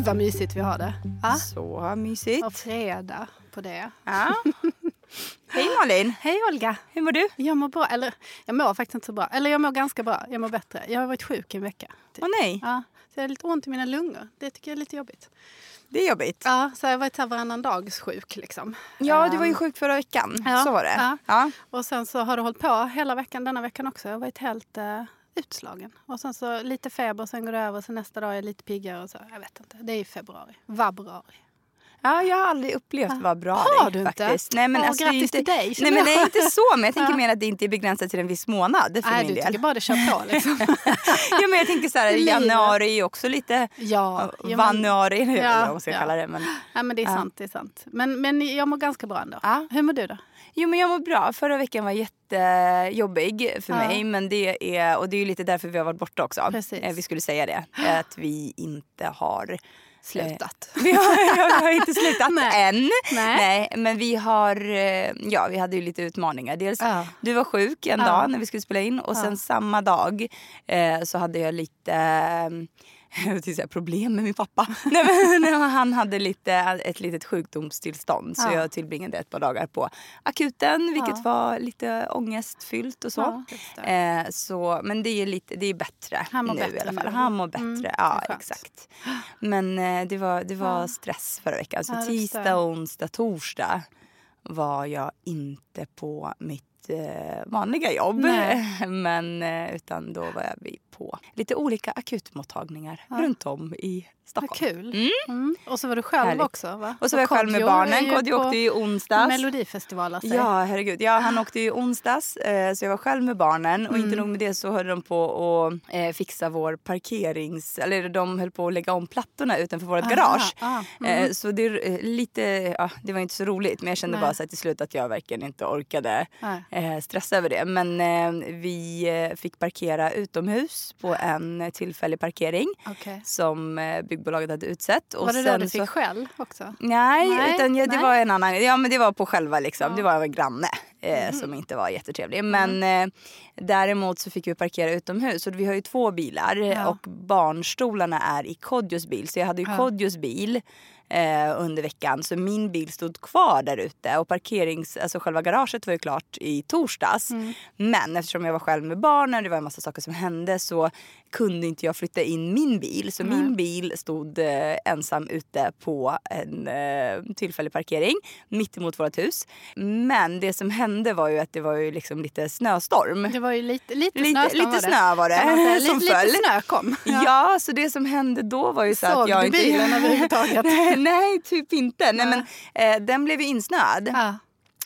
Gud vad mysigt vi har det. Ja? Så mysigt. Och fredag på det. Ja. Hej Malin! Hej Olga! Hur mår du? Jag mår bra. Eller jag mår faktiskt inte så bra. Eller jag mår ganska bra. Jag mår bättre. Jag har varit sjuk i en vecka. typ. Åh nej, Ja, så jag har lite ont i mina lungor. Det tycker jag är lite jobbigt. det är jobbigt. Ja, så jag har varit här varannan dags sjuk liksom. Ja, du var ju Ehm, sjuk förra veckan. Ja, Så var det. ja. Ja. Och sen så har det hållit på hela veckan denna veckan också. Jag har varit helt eh, utslagen. Och sen så lite feber, sen går det över. Sen nästa dag är jag lite piggare och så. Jag vet inte. Det är i februari. Vabruari. ja, jag har aldrig upplevt vad bra Har du inte? faktiskt. Nej, men Åh, alltså, grattis inte, till dig, Nej, men det är inte så. Men jag tänker Ja. mer att det inte är begränsat till en viss månad för Nej, min du del. tycker bara det kör på liksom. ja, men jag tänker så här, januari är ju också lite ja, ja, vanuari, eller Ja, vad man ska ja. kalla det. Men, Ja, men det är Ja. sant. Det är sant. Men, men jag mår ganska bra ändå. Ja. Hur mår du då? Jo men jag mår bra. Förra veckan var jättejobbig för Ja. mig. Men det är, och det är ju lite därför vi har varit borta också. Precis. Eh, Vi skulle säga det. Att vi inte har Slutat. Vi har, jag har inte slutat Nej. än. Nej. men vi har, eh, ja vi hade ju lite utmaningar. Dels Ja. du var sjuk en Ja. dag när vi skulle spela in och sen samma dag eh, så hade jag lite jag vill säga problem med min pappa. Han hade lite, ett litet sjukdomstillstånd så Ja. jag tillbringade ett par dagar på akuten vilket var lite ångestfyllt och så. Ja, eh, så men det är, lite, det är bättre Han nu bättre i alla fall. nu. Han mår bättre. Mm, ja exakt. Men eh, det var, det var Ja. stress förra veckan. Så Ja, tisdag, onsdag, torsdag var jag inte på mitt eh, vanliga jobb. Nej. Men, eh, utan då var vi på lite olika akutmottagningar Ja. runt om i Vad Stockholm. kul. Mm. Mm. Och så var du själv Härligt. också va? Och så var jag själv med barnen. Kodjo åkte ju i onsdags. Melodifestival alltså. Ja, herregud. Ja, han åkte ju i onsdags, eh, så jag var själv med barnen. Och Mm. inte nog med det så höll de på att fixa vår parkerings... Eller de höll på att lägga om plattorna utanför vårt Aha, garage. ah, så det, lite, ja, det var inte så roligt men jag kände Nej. bara så till slut att jag verkligen inte orkade Nej. Eh, stressa över det. Men eh, vi eh, fick parkera utomhus på en tillfällig parkering Okej. som eh, byggbolaget hade utsett. Och Var det då du fick så- skäll också? Nej, Nej, utan ja, det nej. var en annan. Ja men det var på själva liksom. Ja. Mm. Det var en granne eh, som inte var jättetrevlig. Men eh, däremot så fick vi parkera utomhus. Och vi har ju två bilar Ja. och barnstolarna är i Kodjos bil. Så jag hade ju Ja. Kodjos bil eh, under veckan. Så min bil stod kvar där ute och parkerings, alltså själva garaget var ju klart i torsdags. Mm. Men eftersom jag var själv med barnen, det var en massa saker som hände så kunde inte jag flytta in min bil. Så Nej. min bil stod eh, ensam ute på en eh, tillfällig parkering mitt emot vårt hus. Men det som hände var ju att det var ju liksom lite snöstorm. Det var ju lite, lite, Lite, snöstorm lite var det. snö var det som lite, föll. lite snö kom. Ja. så det som hände då var ju så Såg att jag du inte... bilen överhuvudtaget? nej, nej, typ inte. Nej. men, eh, den blev ju insnöad. Ja.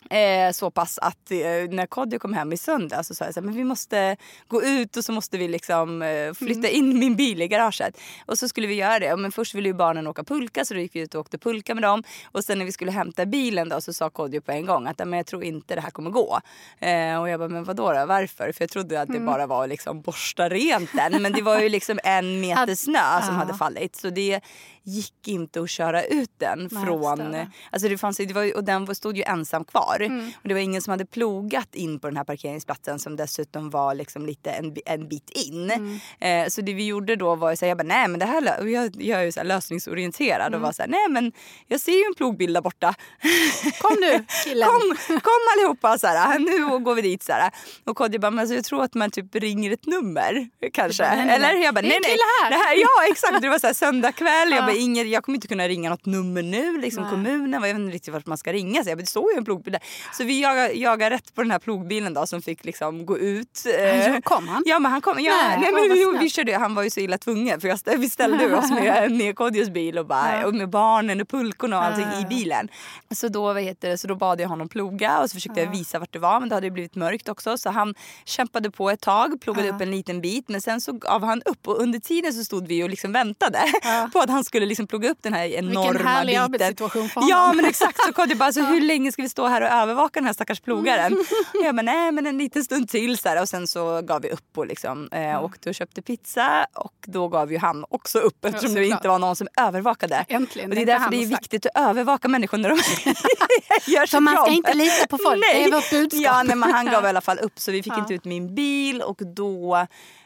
Eh, så pass att eh, när Kodjo kom hem i söndag så sa jag så här, men vi måste gå ut och så måste vi liksom eh, flytta in min bil i garaget. Och så skulle vi göra det. Men först ville ju barnen åka pulka så då gick vi ut och åkte pulka med dem. Och sen när vi skulle hämta bilen då så sa Kodjo på en gång att men jag tror inte det här kommer gå. Eh, och jag bara, men vadå då? Varför? För jag trodde att det bara var liksom borsta rent den. Men det var ju liksom en meter Att- snö som hade fallit. Så det gick inte att köra ut den från... Alltså det fanns, det var, och den stod ju ensam kvar. Mm. Och det var ingen som hade plogat in på den här parkeringsplatsen som dessutom var liksom lite en, en bit in. Mm. Eh, så det vi gjorde då var här, jag bara, nej men det här, och jag, jag är ju så lösningsorienterad Mm. och var så här, nej men jag ser ju en plogbil där borta. Kom nu killen. Kom, kom allihopa så här, nu går vi dit så här. Och Kodjo bara, men alltså, jag tror att man typ ringer ett nummer kanske. nej, nej, Eller jag bara, nej nej. här. Det här ja exakt, det var så här söndag kväll. Jag Ja. bara, inget, jag kommer inte kunna ringa något nummer nu. Liksom Nej. kommunen, jag vet inte riktigt vart man ska ringa. Så jag bara, det står ju en plogbil där. Så vi jagade, jagade rätt på den här plogbilen då som fick liksom gå ut. Ja, kom han? Ja men han kom. Ja, Nej, nej, men vi, vi körde, han var ju så illa tvungen för jag, vi ställde oss med, med Kodjos bil och, bara, Ja. och med barnen och pulkorna och allting Ja. i bilen. Så då, vad heter det, så då bad jag honom ploga och så försökte jag visa vart det var men det hade blivit mörkt också så han kämpade på ett tag, plogade upp en liten bit men sen så gav han upp och under tiden så stod vi och liksom väntade på att han skulle liksom ploga upp den här enorma härlig biten. arbetssituation för Ja honom. men exakt så Kodjo bara så hur länge ska vi stå här och övervaka den här stackars plogaren? Jag bara nej men en liten stund till så här. och sen så gav vi upp och liksom eh, åkte och köpte pizza och då gav ju han också upp eftersom det såklart. inte var någon som övervakade. Äntligen, Och det är det är därför det är viktigt att övervaka människor när de gör Så sitt man ska jobb. inte lita på folk, det är vårt budskap. Ja, nej, men han gav i alla fall upp så vi fick Ja. inte ut min bil och då,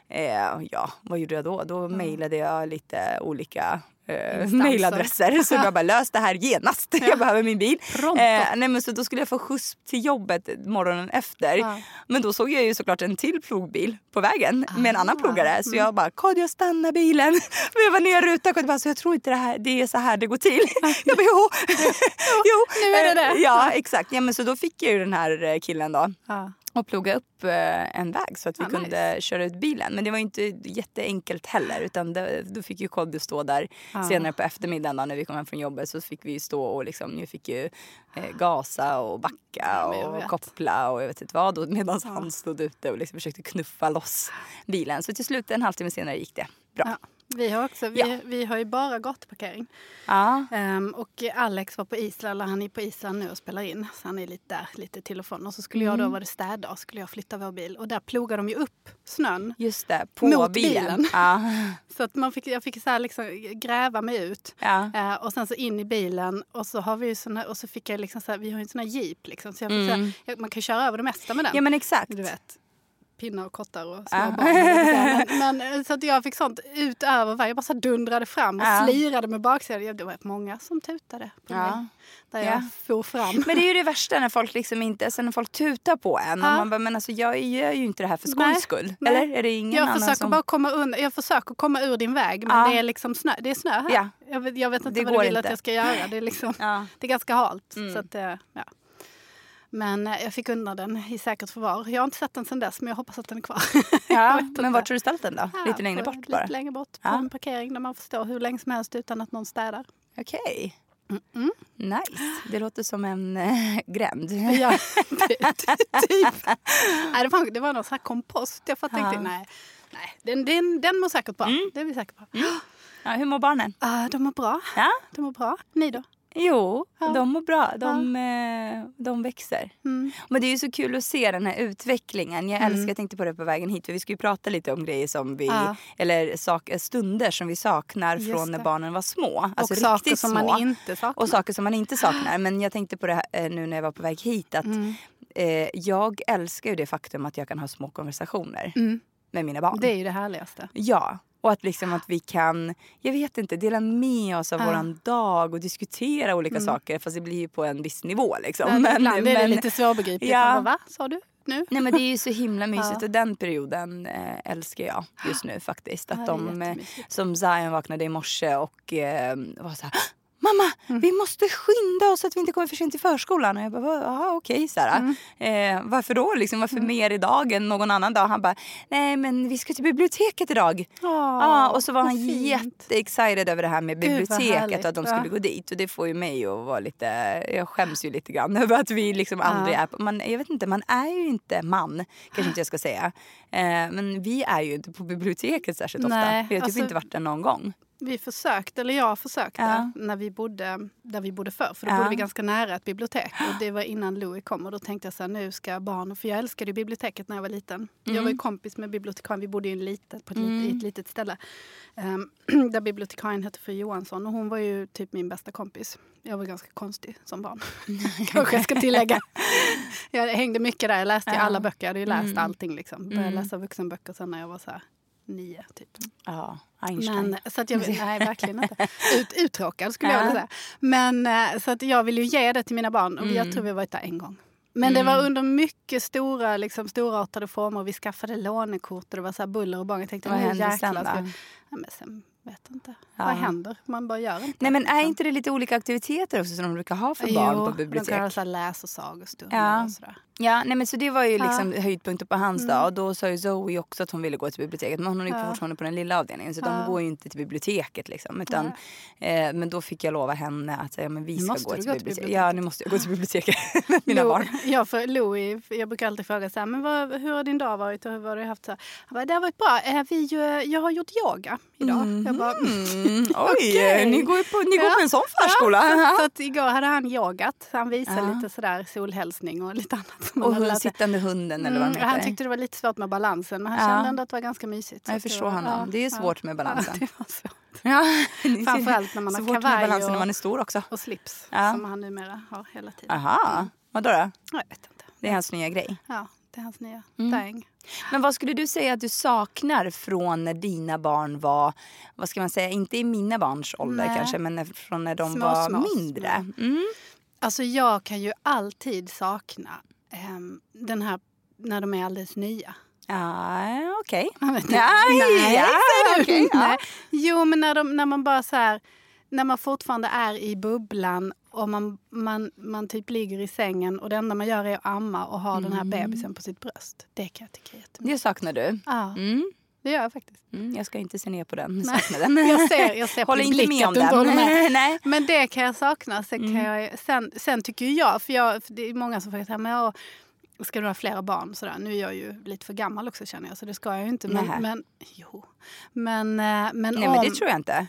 eh, ja vad gjorde jag då? Då mejlade jag lite olika eh, mejladresser. Så jag bara lös det här genast. Jag behöver min bil. Pronto. Eh, nej, men så då skulle jag få skjuts till jobbet morgonen efter. Ja. Men då såg jag ju såklart en till plogbil på vägen med en annan Ah. plogare. Så jag bara, Kodjo stanna bilen. Veva ner rutan. Kodjo bara, så jag tror inte det, här, det är så här det går till. Jag bara, jo. jo. nu är det Eh, det. Ja exakt. Ja, men så då fick jag ju den här eh, killen då Ja. Och ploga upp eh, en väg så att vi Ah, kunde köra ut bilen. Men det var inte jätteenkelt heller utan det, då fick ju Kodjo stå där Ah. senare på eftermiddagen då, när vi kom hem från jobbet så fick vi stå och liksom, jag fick ju eh, gasa och backa och koppla och jag vet inte vad och medan han stod ute och liksom försökte knuffa loss bilen. Så till slut en halvtimme senare gick det bra. Vi har också, vi, Ja. vi har ju bara gatuparkering. Ja. Ehm, och Alex var på Island, eller han är på Island nu och spelar in. Så han är lite där, lite till och från. Och så skulle jag Mm. då, var det städdag, skulle jag flytta vår bil. Och där plogade de ju upp snön. Just det, på Mot bilen. bilen. Ja. Så att man fick, jag fick så här liksom gräva mig ut. Ja. Eh, och sen så in i bilen och så har vi ju såna, och så fick jag liksom så här, vi har ju en sån här jeep liksom. Så jag fick så här, jag, man kan köra över det mesta med den. Mm. ja men exakt. Du vet, pinnar och kottar och små Ja. barn. Men, eh, så att jag fick sånt utöver varje. Jag bara så dundrade fram och Ja. slirade med baksidan. Det var många som tutade på Ja. mig. Där Ja. jag for fram. Men det är ju det värsta när folk liksom inte, alltså när folk tutar på en. Och Ja. man bara, men alltså jag gör ju inte det här för skojs skull. Nej. Eller är det ingen jag annan försöker som... bara komma undan. Jag försöker komma ur din väg men Ja. det är liksom snö. Det är snö här. Ja. Jag, vet, jag vet inte Det vad du vill inte. att jag ska göra. Det är, liksom, det är ganska halt. Mm. Så att, eh, ja. Men eh, jag fick undan den i säkert förvar. Jag har inte sett den sen dess men jag hoppas att den är kvar. Ja, men vart har du ställt den då? Ja, lite längre bort bara? Lite längre bort på Ja. en parkering där man får stå hur länge som helst utan att någon städar. Okej. Nice. Det låter som en äh, gränd. Ja, typ. Nej, det, var, det var någon sån här kompost. Jag tänkte, Ja. nej, nej den, den, den mår säkert bra. Det är vi säkra på. Ja, hur mår barnen? Ah, de mår bra. Ja? De mår bra. Ni då? Jo, Ja. de mår bra. De, eh, de växer. Mm. Men det är ju så kul att se den här utvecklingen. Jag älskar, jag tänkte på det på vägen hit, för vi ska ju prata lite om grejer som vi, Ja. eller sak, stunder som vi saknar Just från när det. barnen var små. Alltså och saker som små. man inte saknar. Och saker som man inte saknar. Men jag tänkte på det här, eh, nu när jag var på väg hit att Mm. eh, jag älskar ju det faktum att jag kan ha små konversationer Mm. med mina barn. Det är ju det härligaste. Ja. Och att liksom att vi kan, jag vet inte, dela med oss av Ja. våran dag och diskutera olika saker. Fast det blir ju på en viss nivå liksom. Men, Ibland är det lite svårbegripligt. Ja. Man bara, Va? Sa du? Nu? Nej men det är ju så himla mysigt Ja. och den perioden eh, älskar jag just nu faktiskt. Ja, Att de, eh, som Zion vaknade i morse och eh, var så här Mamma, Mm. vi måste skynda oss så att vi inte kommer för sent till förskolan. Och jag bara, "Va? jaha okej. här. Mm. Eh, varför då? Liksom, varför mer idag än någon annan dag? Han bara, nej men vi ska till biblioteket idag. Ja, och så var han jätteexcited över det här med biblioteket och att de Ja. skulle gå dit. Och det får ju mig att vara lite, jag skäms ju lite grann över att vi liksom aldrig är på, man, jag vet inte, man är ju inte man, kanske inte jag ska säga. Eh, men vi är ju inte på biblioteket särskilt ofta. Nej, vi har typ alltså- inte varit där någon gång. Vi försökte, eller jag försökte, Ja. när vi bodde där vi bodde förr. För då Ja. bodde vi ganska nära ett bibliotek. Och det var innan Louis kom. Och då tänkte jag så här, nu ska barn... För jag älskade biblioteket när jag var liten. Jag Mm. var ju kompis med bibliotekarien. Vi bodde ju en litet, på ett, lit, i ett litet ställe. ehm, där bibliotekarien hette fru Johansson. Och hon var ju typ min bästa kompis. Jag var ganska konstig som barn. Kanske jag ska tillägga. Jag hängde mycket där. Jag läste Ja. alla böcker. Jag hade ju läst Mm. allting. Liksom. Började Mm. läsa vuxenböcker sen när jag var så här nio. Typ. Ja, Einstein. Men, så att jag, nej, verkligen inte. Ut, uttråkad skulle jag Ja. vilja säga. Men eh, så att jag vill ju ge det till mina barn och jag Mm. tror vi har varit där en gång. Men det var under mycket stora, liksom, storartade former. Vi skaffade lånekort och det var så buller och bång. Jag tänkte Vad hände sen då? Ja, men sen vet inte. Ja. Vad händer? Man bara gör inte. Nej men är liksom. inte det lite olika aktiviteter också som de brukar ha för barn på bibliotek? de kan ha läs och sagostunder Ja. och sådär. Ja, nej men så det var ju liksom Ja. höjdpunkten på hans dag. Och då sa ju Zoe också att hon ville gå till biblioteket. Men hon är ju Ja. fortfarande på den lilla avdelningen. Så Ja. de går ju inte till biblioteket liksom. Utan, eh, men då fick jag lova henne att säga, men vi ska gå till gå till biblioteket. biblioteket. Ja, nu måste jag gå till biblioteket med mina Lo- barn. Ja, för Louis, jag brukar alltid fråga så här, men vad, hur har din dag varit och hur har du haft så här? Han bara, det har varit bra. Eh, Vi, eh, jag har gjort yoga idag. Jag bara, Mm, oj, ni går, på, ni går Ja. på en sån förskola. Ja, så att igår hade han yogat. Så han visade Ja. lite sådär solhälsning och lite annat. Och hund, sittande hunden eller vad Mm, han tyckte det var lite svårt med balansen men han Ja. kände ändå att det var ganska mysigt. jag förstår var- honom. ja, Det är ja. svårt med balansen. Ja, det var svårt. Ja. Framförallt när man har Svårt med kavaj balansen och- när man är stor också. Och slips Ja. som han numera har hela tiden. Aha, vadå då? Ja, Jag vet inte. Det är hans nya grej. Ja, det är hans nya Mm. thing. Men vad skulle du säga att du saknar från när dina barn var, vad ska man säga, inte i mina barns ålder Nej. kanske, men från när de Små, var små, mindre? Mm. Alltså jag kan ju alltid sakna den här när de är alldeles nya. Inte. Nej, ja, okej, ja. Jo, men när, de, när man bara så här, när man fortfarande är i bubblan och man, man, man typ ligger i sängen och det enda man gör är att amma och ha den här Mm. bebisen på sitt bröst. Det kan jag tycka jättemycket. Det saknar du? Ja, Mm. Det gör jag faktiskt. Mm, jag ska inte se ner på den. Nej. Saknar den. Jag ser, jag ser Håller inte med om den. med. Nej. Men det kan jag sakna. Sen, Mm. kan jag, sen, sen tycker jag, för, jag, för det är många som frågar så här, men jag, ska du ha flera barn? Sådär. Nu är jag ju lite för gammal också känner jag, så det ska jag ju inte. Men, Nähä. men, jo. men, eh, men, Nej, om, men det tror jag inte.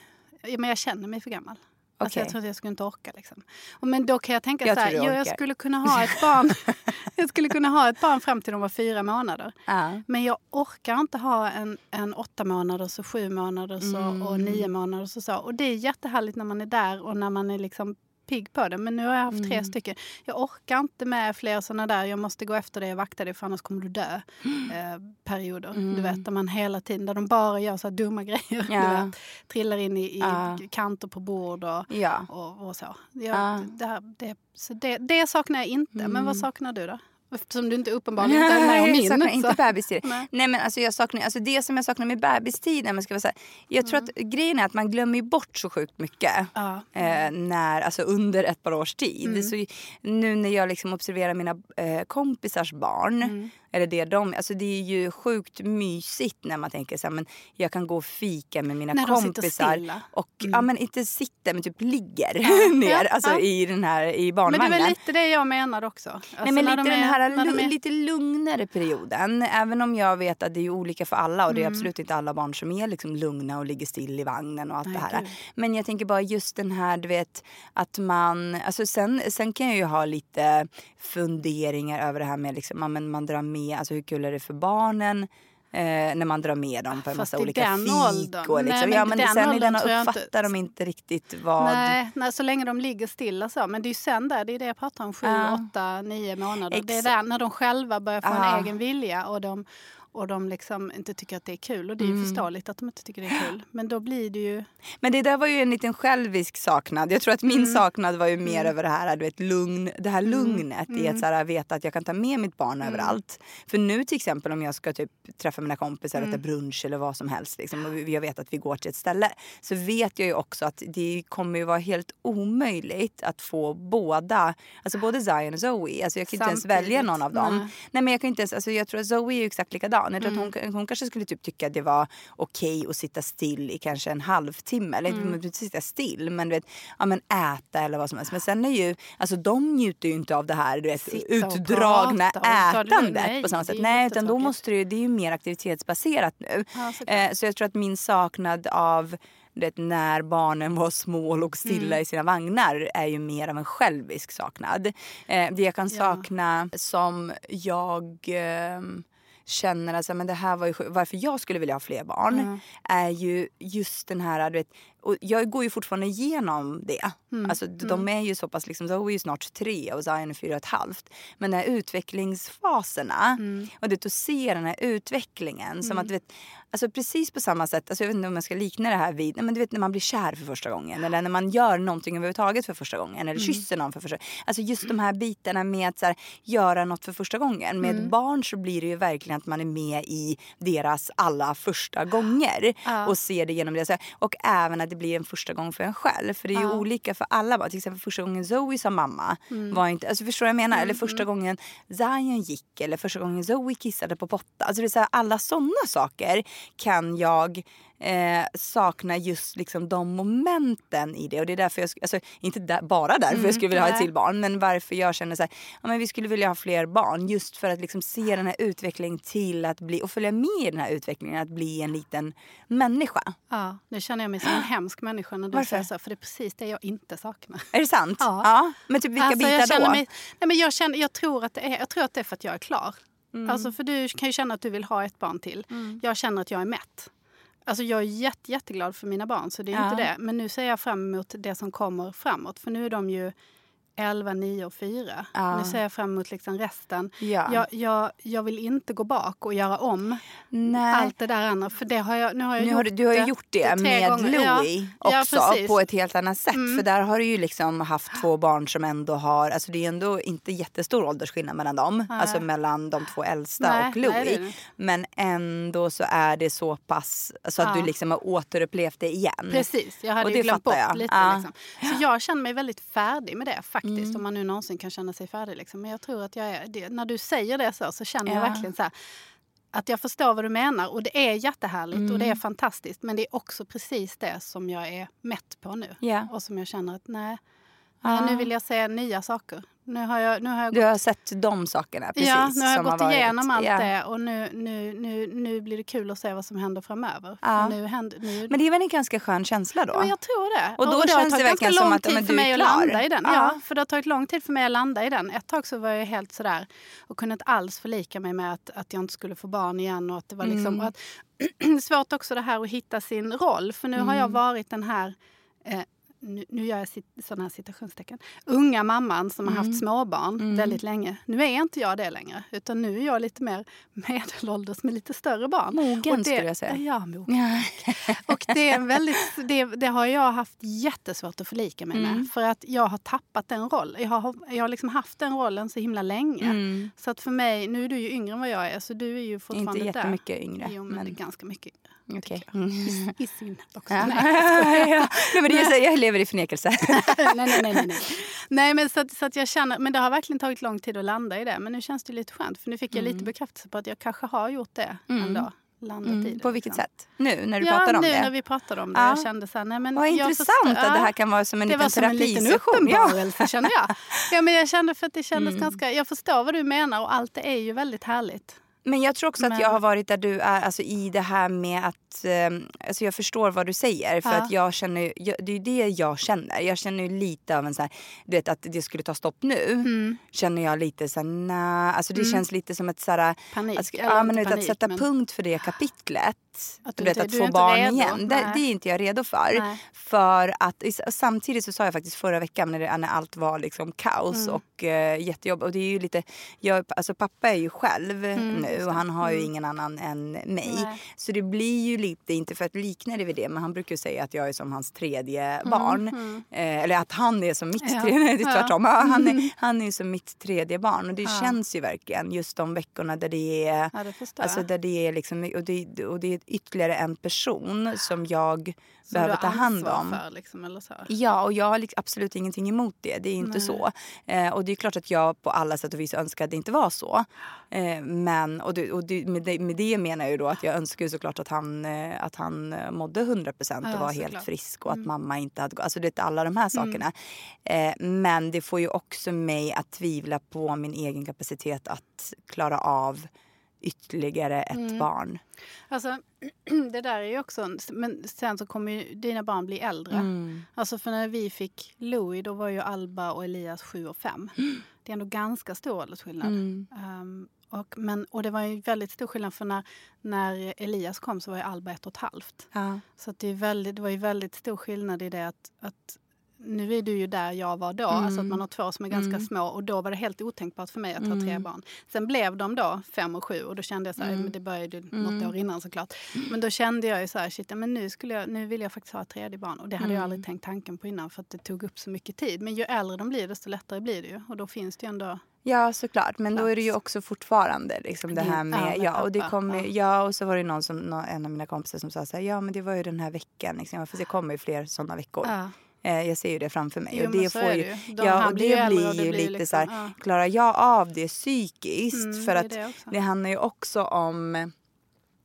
men jag känner mig för gammal. Alltså, Okej. jag tror att jag skulle inte orka. Liksom. Men då kan jag tänka Jag så här, jag orkar. skulle kunna ha ett barn Jag skulle kunna ha ett barn fram till de var fyra månader. Ja. Men jag orkar inte ha en, en åtta månaders och sju månaders Mm. och, och nio månaders och så. Och det är jättehärligt när man är där och när man är liksom pigg på det. Men nu har jag haft Mm. tre stycken. Jag orkar inte med fler såna där, jag måste gå efter dig och vakta dig för annars kommer du dö. Eh, perioder. Du vet, där man hela tiden, där de bara gör så dumma grejer. Mm. Ja. Vet, trillar in i, i Ja. kanter på bord och, Ja. och, och så. Jag, Ja. det, här, det, så det, det saknar jag inte. Men Mm. vad saknar du då? Eftersom du inte uppenbarligen inte är med om min. saknar så- inte bebistid. Nej. Nej. men alltså jag saknar, alltså det som jag saknar med bebistiden, men ska jag, säga, jag tror att Mm. grejen är att man glömmer bort så sjukt mycket. Ja. Eh, när, alltså under ett par års tid. Mm. Så nu när jag liksom observerar mina eh, kompisars barn. Mm. Eller det, de, alltså det är ju sjukt mysigt när man tänker så här, men jag kan gå och fika med mina När sitter kompisar. stilla. Och Mm. ja, men inte sitter men typ ligger ner alltså, i den här i Men det barnvagnen. är väl lite det jag menar också. Alltså Nej, men när lite de den är- här lu- lite lugnare perioden. Även om jag vet att det är olika för alla och det är Mm. absolut inte alla barn som är liksom lugna och ligger still i vagnen och allt Nej, det här. gud. Men jag tänker bara just den här du vet att man, alltså sen, sen kan jag ju ha lite funderingar över det här med liksom, men man drar med, alltså hur kul är det för barnen? Eh, när man drar med dem på en massa olika fik. Och liksom. Nej, men ja, men den sen i den jag inte- uppfattar de inte riktigt vad... Nej, nej, så länge de ligger stilla så. Men det är ju sen där, det är det jag pratar om, sju, Ja. åtta, nio månader. Det är Ex- där när de själva börjar få Ja. en egen vilja och de, och de liksom inte tycker att det är kul. Och det är Mm. förståeligt att de inte tycker det är kul. Men då blir det ju... Men det där var ju en liten självisk saknad. Jag tror att min Mm. saknad var ju mer över det här, du vet, lugn, det här lugnet i Mm. att så här, veta att jag kan ta med mitt barn överallt. För nu till exempel om jag ska typ träffa mina kompisar, Mm. äta brunch eller vad som helst liksom, och jag vet att vi går till ett ställe. Så vet jag ju också att det kommer ju vara helt omöjligt att få båda, alltså både Zion och Zoe. Alltså jag kan inte ens Samtidigt. välja någon av dem. Nej. Nej men jag kan inte ens, alltså jag tror att Zoe är ju exakt likadan. Jag tror Mm. att hon, hon kanske skulle typ tycka att det var okej att sitta still i kanske en halvtimme. Eller Mm. inte mm. sitta still men du vet, ja men äta eller vad som helst. Men sen är ju, alltså de njuter ju inte av det här du vet, Sitta utdragna och det ätandet Nej, på samma det sätt. Nej utan då måste det det är ju mer aktivitetsbaserat nu. Ja, såklart. eh, så jag tror att min saknad av du vet, när barnen var små och låg stilla Mm. i sina vagnar är ju mer av en självisk saknad. Eh, det jag kan Ja. sakna som jag ehm, känner alltså, men det här var ju, varför jag skulle vilja ha fler barn Mm. är ju just den här du vet, och jag går ju fortfarande igenom det. Mm. Alltså, de är ju så pass, liksom, Zoe är ju snart tre och Zion är fyra och ett halvt. Men de här utvecklingsfaserna Mm. och det, att se den här utvecklingen. Som att, du vet, alltså, precis på samma sätt, alltså, jag vet inte om jag ska likna det här vid men du vet, när man blir kär för första gången. Eller när man gör någonting överhuvudtaget för första gången. Eller kysser någon för första gången. Alltså just de här bitarna med att här, göra något för första gången. Med ett barn så blir det ju verkligen att man är med i deras alla första gånger. Och ser det genom det. Och även att det blir en första gång för en själv. För det är ju olika för alla barn. Till exempel första gången Zoe sa mamma. Var inte, alltså förstår jag menar? Eller första gången Zion gick. Eller första gången Zoe kissade på potta. Alltså det är så här, alla sådana saker kan jag eh, sakna just liksom de momenten i det. Och det är därför jag, alltså inte där, bara därför jag skulle vilja ha ett nej. till barn. Men varför jag känner så här, ja men vi skulle vilja ha fler barn. Just för att liksom se den här utvecklingen till att bli, och följa med i den här utvecklingen, att bli en liten människa. Ja, nu känner jag mig som en hemsk människa när du Varför? säger så. För det är precis det jag inte saknar. Är det sant? Ja. Men typ vilka Alltså, bitar jag känner då? Mig, nej men jag, känner, jag, tror att det är, jag tror att det är för att jag är klar. Mm. Alltså för du kan ju känna att du vill ha ett barn till. Jag känner att jag är mätt. Alltså jag är jätte, jätteglad för mina barn, så det är Ja. inte det. Men nu ser jag fram emot det som kommer framåt. För nu är de ju 11, 9 och 4. Ja. Nu ser jag fram emot liksom resten. Ja. Jag, jag, jag vill inte gå bak och göra om Nej. allt det där andra. För det har jag, nu har jag Nu gjort har du, du har det gjort det, tre med gånger. Ja. Louie Ja, också. Mm. på ett helt annat sätt. För där har du ju liksom haft två barn som ändå har, alltså det är ändå inte jättestor åldersskillnad mellan dem. Alltså mellan de två äldsta Nej, och nej, det det. Men ändå så är det så pass så att Ja. du liksom har återupplevt det igen. Precis, jag hade Och det glömt bort jag. lite. Ja. Liksom. Så jag känner mig väldigt färdig med det faktiskt. Mm. Om man nu någonsin kan känna sig färdig. Liksom. Men jag tror att jag är det. När du säger det så, så känner jag Ja. verkligen så här, att jag förstår vad du menar. Och det är jättehärligt och det är Mm. fantastiskt. Men det är också precis det som jag är mätt på nu. Ja. Och som jag känner att nej, nej, nu vill jag se nya saker. Nu har jag, nu har jag Du gått har sett de sakerna precis. ja, nu har jag gått varit. igenom allt Ja. det och nu, nu, nu, nu blir det kul att se vad som händer framöver. Ja. Nu händer, nu, Men det är väl en ganska skön känsla då? Ja, jag tror det. Och då har känns det verkligen som lång att, men för du är mig att klar. landa i den. Ja. Ja. för det har tagit lång tid för mig att landa i den. Ett tag så var jag helt sådär och kunde inte alls förlika mig med att, att jag inte skulle få barn igen. Och att det var liksom, Mm. och att, svårt också det här att hitta sin roll. För nu har Mm. jag varit den här eh, nu, nu gör jag sådana här citationstecken. Unga mamman som har Mm. haft småbarn väldigt länge. Nu är inte jag det längre. Utan nu är jag lite mer medelålders med lite större barn. Mogen det, skulle jag säga. Ja, mogen. Och det, är väldigt, det, det har jag haft jättesvårt att förlika mig Mm. med. För att jag har tappat den rollen. Jag har, jag har liksom haft den rollen så himla länge. Mm. Så att för mig, nu är du ju yngre än vad jag är så du är ju fortfarande Inte där. jättemycket yngre. Jo men, men- ganska mycket yngre. Jag. Mm. I, I sinnet också. Ja. Nej, ja. Nej, men det är jag lever i förnekelse. nej, nej, nej, nej, nej. men så, att, så att jag känner, men det har verkligen tagit lång tid att landa i det. Men nu känns det lite skönt för nu fick jag lite bekräftelse på att jag kanske har gjort det ändå. Landat i Mm. det, På vilket liksom. sätt? Nu när du ja, pratar om nu det? när vi pratade om det. Ja. Jag kände så här, nej men Vad jag intressant förstår- att det här kan vara som en det liten var som en liten terapisession. Ja. uppenbarelse kände jag. Ja, men jag kände för att det kändes Mm. ganska... Jag förstår vad du menar och allt det är ju väldigt härligt. Men jag tror också att Men- jag har varit där du är, alltså i det här med att, eh, alltså jag förstår vad du säger. För Ja. att jag känner, jag, det är ju det jag känner. Jag känner ju lite av en så här, du vet att det skulle ta stopp nu. Mm. Känner jag lite så här, nej, alltså det känns lite som ett så här, Panik, Att, eller ja, men panik, att sätta men- punkt för det kapitlet. Att du du vet inte- att du få barn redo. igen. Det, det är inte jag redo för. Nej. För att samtidigt så sa jag faktiskt förra veckan när, det, när allt var liksom kaos Mm. och uh, jättejobb. Och det är ju lite, jag, alltså pappa är ju själv nu och han har ju ingen annan än mig. Mm, Nej. Så det blir ju lite, inte för att likna det vid det, men han brukar säga att jag är som hans tredje Mm, barn. Eh, eller att han är som mitt Ja. tredje, nej, det är Ja. tvärtom. Ja, han, är, han är som mitt tredje barn och det Ja. känns ju verkligen just de veckorna där det är Ja, det Alltså där det är liksom, och det, och det är ytterligare en person som jag Som behöver ta hand om. För, liksom, eller så. Ja, och jag har liksom absolut ingenting emot det. Det är inte Nej. så. Eh, och det är klart att jag på alla sätt och vis önskar att det inte var så. Eh, men, och det, och det, med, det, med det menar jag ju då att jag önskar ju såklart att han, att han eh, mådde 100 procent och Ja, var. Mm. helt frisk och att mamma inte hade... Alltså det är alla de här sakerna. Eh, men det får ju också mig att tvivla på min egen kapacitet att klara av ytterligare ett Mm. barn. Alltså, det där är ju också... en- Men sen så kommer ju dina barn bli äldre. Mm. Alltså för när vi fick Louis då var ju Alba och Elias sju och fem. Det är ändå ganska stor åldersskillnad. Mm. Um, Och, men, och det var ju väldigt stor skillnad för när, när Elias kom så var ju Alba ett och ett halvt. Ja. Så det, är väldigt, det var ju väldigt stor skillnad i det att, att nu är du ju där jag var då, alltså att Mm. man har två som är ganska små och då var det helt otänkbart för mig att ha tre Mm. barn. Sen blev de då fem och sju och då kände jag så här, men det började ju något år innan såklart. Men då kände jag ju så här, shit, men nu, skulle jag, nu vill jag faktiskt ha ett tredje barn och det hade Mm. jag aldrig tänkt tanken på innan för att det tog upp så mycket tid. Men ju äldre de blir desto lättare blir det ju och då finns det ju ändå Ja såklart men då är det ju Plats. också fortfarande liksom det här med, ja och det kommer, ja. och så var det någon som, en av mina kompisar som sa så här, ja men det var ju den här veckan liksom, fast det kommer ju fler sådana veckor. Ja. Eh, jag ser ju det framför mig. Jo, och det får ju, ju. De- ja, och det ju blir och det ju blir lite liksom- så här, ja. klarar jag av det psykiskt? Mm, för det att det det handlar ju också om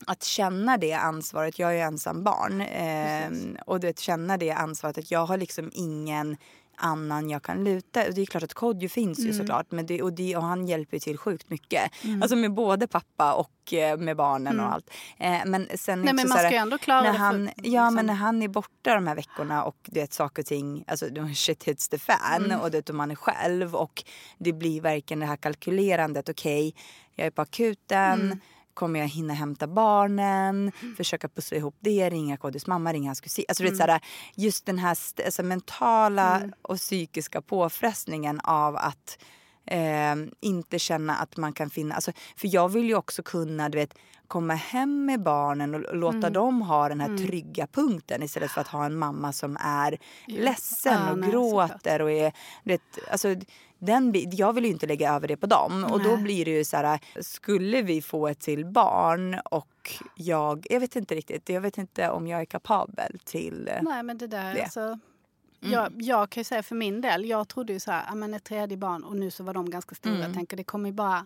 att känna det ansvaret. Jag är ju ensam barn. Eh, och vet, känna det ansvaret att jag har liksom ingen annan jag kan luta. Och det är klart att Kodjo finns Mm. ju såklart. Men det, och, det, och han hjälper till sjukt mycket. Alltså med både pappa och eh, med barnen och allt. Eh, men sen Mm. Nej, men man ska ju ändå klara när det för- han, Ja liksom- men när han är borta de här veckorna och det är saker och ting, alltså shit hits the fan Mm. och det och man är själv och det blir verkligen det här kalkylerandet. Okej, jag är på akuten. Mm. Kommer jag hinna hämta barnen? Försöka pussla ihop det, ringa Kodjos mamma, ringa hans kusin. Alltså, Mm. såhär, just den här alltså, mentala och psykiska påfrestningen av att eh, inte känna att man kan finna... Alltså, för jag vill ju också kunna du vet, komma hem med barnen och, och Mm. låta dem ha den här trygga punkten istället för att ha en mamma som är ledsen Ja, och nej, gråter. Och är, vet, alltså, den, jag vill ju inte lägga över det på dem. Och då Nej. blir det ju så här, skulle vi få ett till barn och jag, jag vet inte riktigt, jag vet inte om jag är kapabel till... Nej men det där, det. alltså. Jag, jag kan ju säga för min del, jag trodde ju så här, ja, men ett tredje barn och nu så var de ganska stora. Jag tänker det kommer ju bara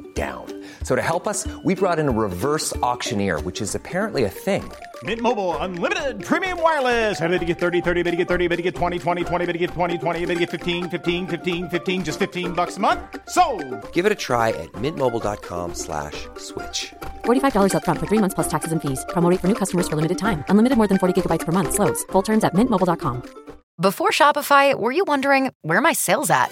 down. So to help us, we brought in a reverse auctioneer, which is apparently a thing. Mint Mobile unlimited premium wireless. Ready to get 30, 30, bit to get 30, bit to get 20, 20, 20, bit to get 20, 20, bit to get 15, 15, 15, 15 just 15 bucks a month. So, Give it a try at mintmobile.com slash switch. $45 upfront for three months plus taxes and fees. Promo rate for new customers for limited time. Unlimited more than 40 gigabytes per month. Slows. Full terms at mintmobile.com. Before Shopify, were you wondering where are my sales at?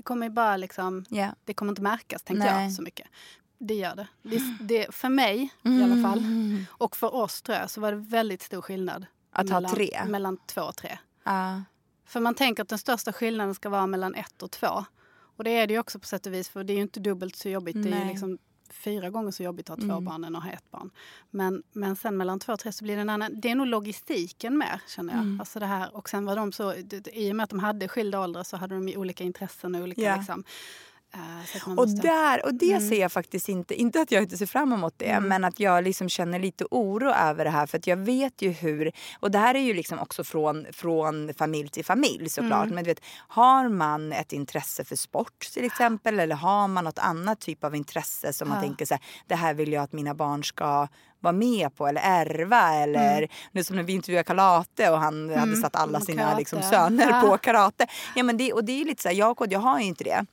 Det kommer ju bara liksom, Ja. det kommer inte märkas tänkte Nej. jag så mycket. Det gör det. det, det för mig i alla fall och för oss tror jag så var det väldigt stor skillnad. Att ha mellan, tre? Mellan två och tre. Ja. För man tänker att den största skillnaden ska vara mellan ett och två. Och det är det ju också på sätt och vis för det är ju inte dubbelt så jobbigt. Det är ju Nej. liksom fyra gånger så jobbigt att ha två barn än att ha ett barn. Men, men sen mellan två och tre så blir det en annan. Det är nog logistiken mer känner jag. Alltså det här, och sen var de så, i och med att de hade skilda åldrar så hade de olika intressen och olika Ja. liksom. Eh, man Och, måste- där, och det Mm. ser jag faktiskt inte, inte att jag inte ser fram emot det, men att jag liksom känner lite oro över det här för att jag vet ju hur, och det här är ju liksom också från, från familj till familj såklart, Mm. men du vet, har man ett intresse för sport till exempel eller har man något annat typ av intresse som man Ja. tänker så här, det här vill jag att mina barn ska vara med på eller ärva eller Mm. nu som när vi intervjuade Karate och han hade satt alla Mm, sina karate. liksom, söner Ja. på karate. Ja, men det, och det är lite så här, jag och jag har ju inte det.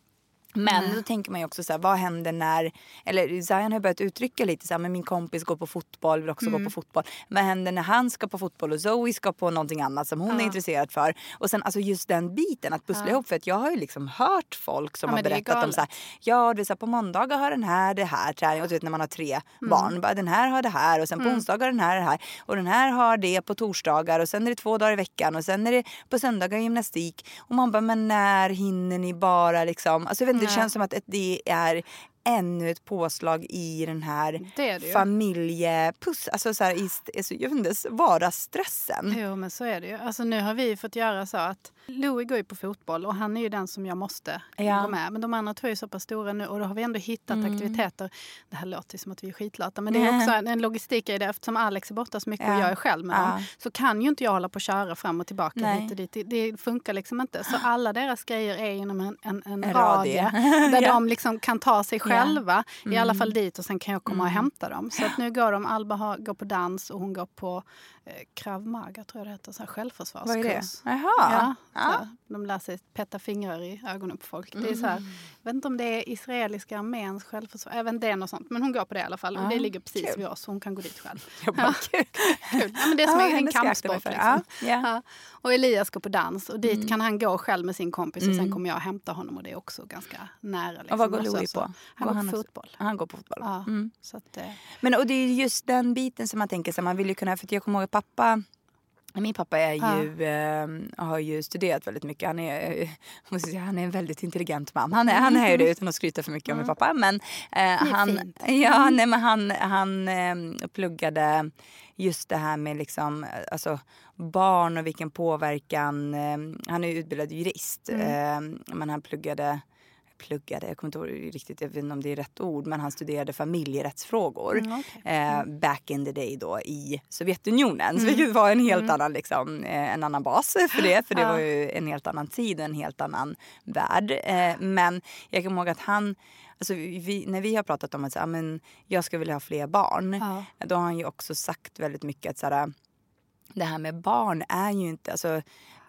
Men då tänker man ju också så här, vad händer när, eller Zion har börjat uttrycka lite så här, men min kompis går på fotboll, vill också Mm. gå på fotboll. Vad händer när han ska på fotboll och Zoe ska på någonting annat som hon är intresserad för? Och sen alltså just den biten att pussla ihop för att jag har ju liksom hört folk som Ja, har berättat om så här, ja du vet, på måndagar har den här det här träning. Och du vet när man har tre Mm. barn, bara, den här har det här. Och sen på onsdagar har den här det här. Och den här har det på torsdagar. Och sen är det två dagar i veckan. Och sen är det på söndagar gymnastik. Och man bara men när hinner ni bara? Liksom, alltså jag vet inte, det känns som att det är ännu ett påslag i den här Det det familjepuss, alltså så här, i, alltså, jag vet inte, vardagsstressen. Jo, men så är det ju. Alltså, nu har vi fått göra så att Louis går ju på fotboll och han är ju den som jag måste Ja. gå med. Men de andra två är så pass stora nu och då har vi ändå hittat Mm. aktiviteter. Det här låter ju som att vi är skitlata men det är också en, en logistik i det. Eftersom Alex är borta så mycket och Ja. jag är själv med Ja. dem så kan ju inte jag hålla på och köra fram och tillbaka Nej. hit och dit. Det, det funkar liksom inte. Så alla deras grejer är inom en, en, en, En radie radie. där de liksom kan ta sig Ja. Mm. själva. I alla fall dit och sen kan jag komma och hämta dem. Så att nu går de, Alba har, går på dans och hon går på krav maga tror jag det heter, så här självförsvarskurs. Vad är det? Jaha. Ja, Ja. de lär sig petta fingrar i ögonen på folk. Det är så här, Mm. jag vet inte om det är israeliska arméns självförsvar, även det något sånt. Men hon går på det i alla fall och det ligger precis kul. vid oss så hon kan gå dit själv. Jag bara, kul. Kul. Ja, men det är som Ja, en, kampsport. Liksom. Ja. Och Elias går på dans och dit Mm. kan han gå själv med sin kompis och sen kommer jag och hämta honom och det är också ganska nära. Liksom. Och vad går så- Louis på? Han Går går han på fotboll. Han går på fotboll. Ja, Mm. så att, eh, Men och det är just den biten som man tänker sig, man vill ju kunna, för jag kommer ihåg pappa min pappa är ju, eh, har ju studerat väldigt mycket. Han är, måste säga, han är en väldigt intelligent man. Han är, han är ju det utan att skryta för mycket om min pappa. Men, eh, han, fint. ja, nej, men han, han eh, pluggade just det här med liksom, alltså, barn och vilken påverkan. Eh, han är utbildad jurist eh, men han pluggade pluggade, jag kommer inte ihåg riktigt, jag vet inte om det är rätt ord, men han studerade familjerättsfrågor Mm, okej. eh, back in the day då i Sovjetunionen. Så vilket var en helt annan, liksom, eh, en annan bas för det. För det var ju en helt annan tid en helt annan värld. Eh, men jag kommer ihåg att han Alltså vi, när vi har pratat om att så, här, men jag skulle vilja ha fler barn. Då har han ju också sagt väldigt mycket att så här, det här med barn är ju inte... Alltså,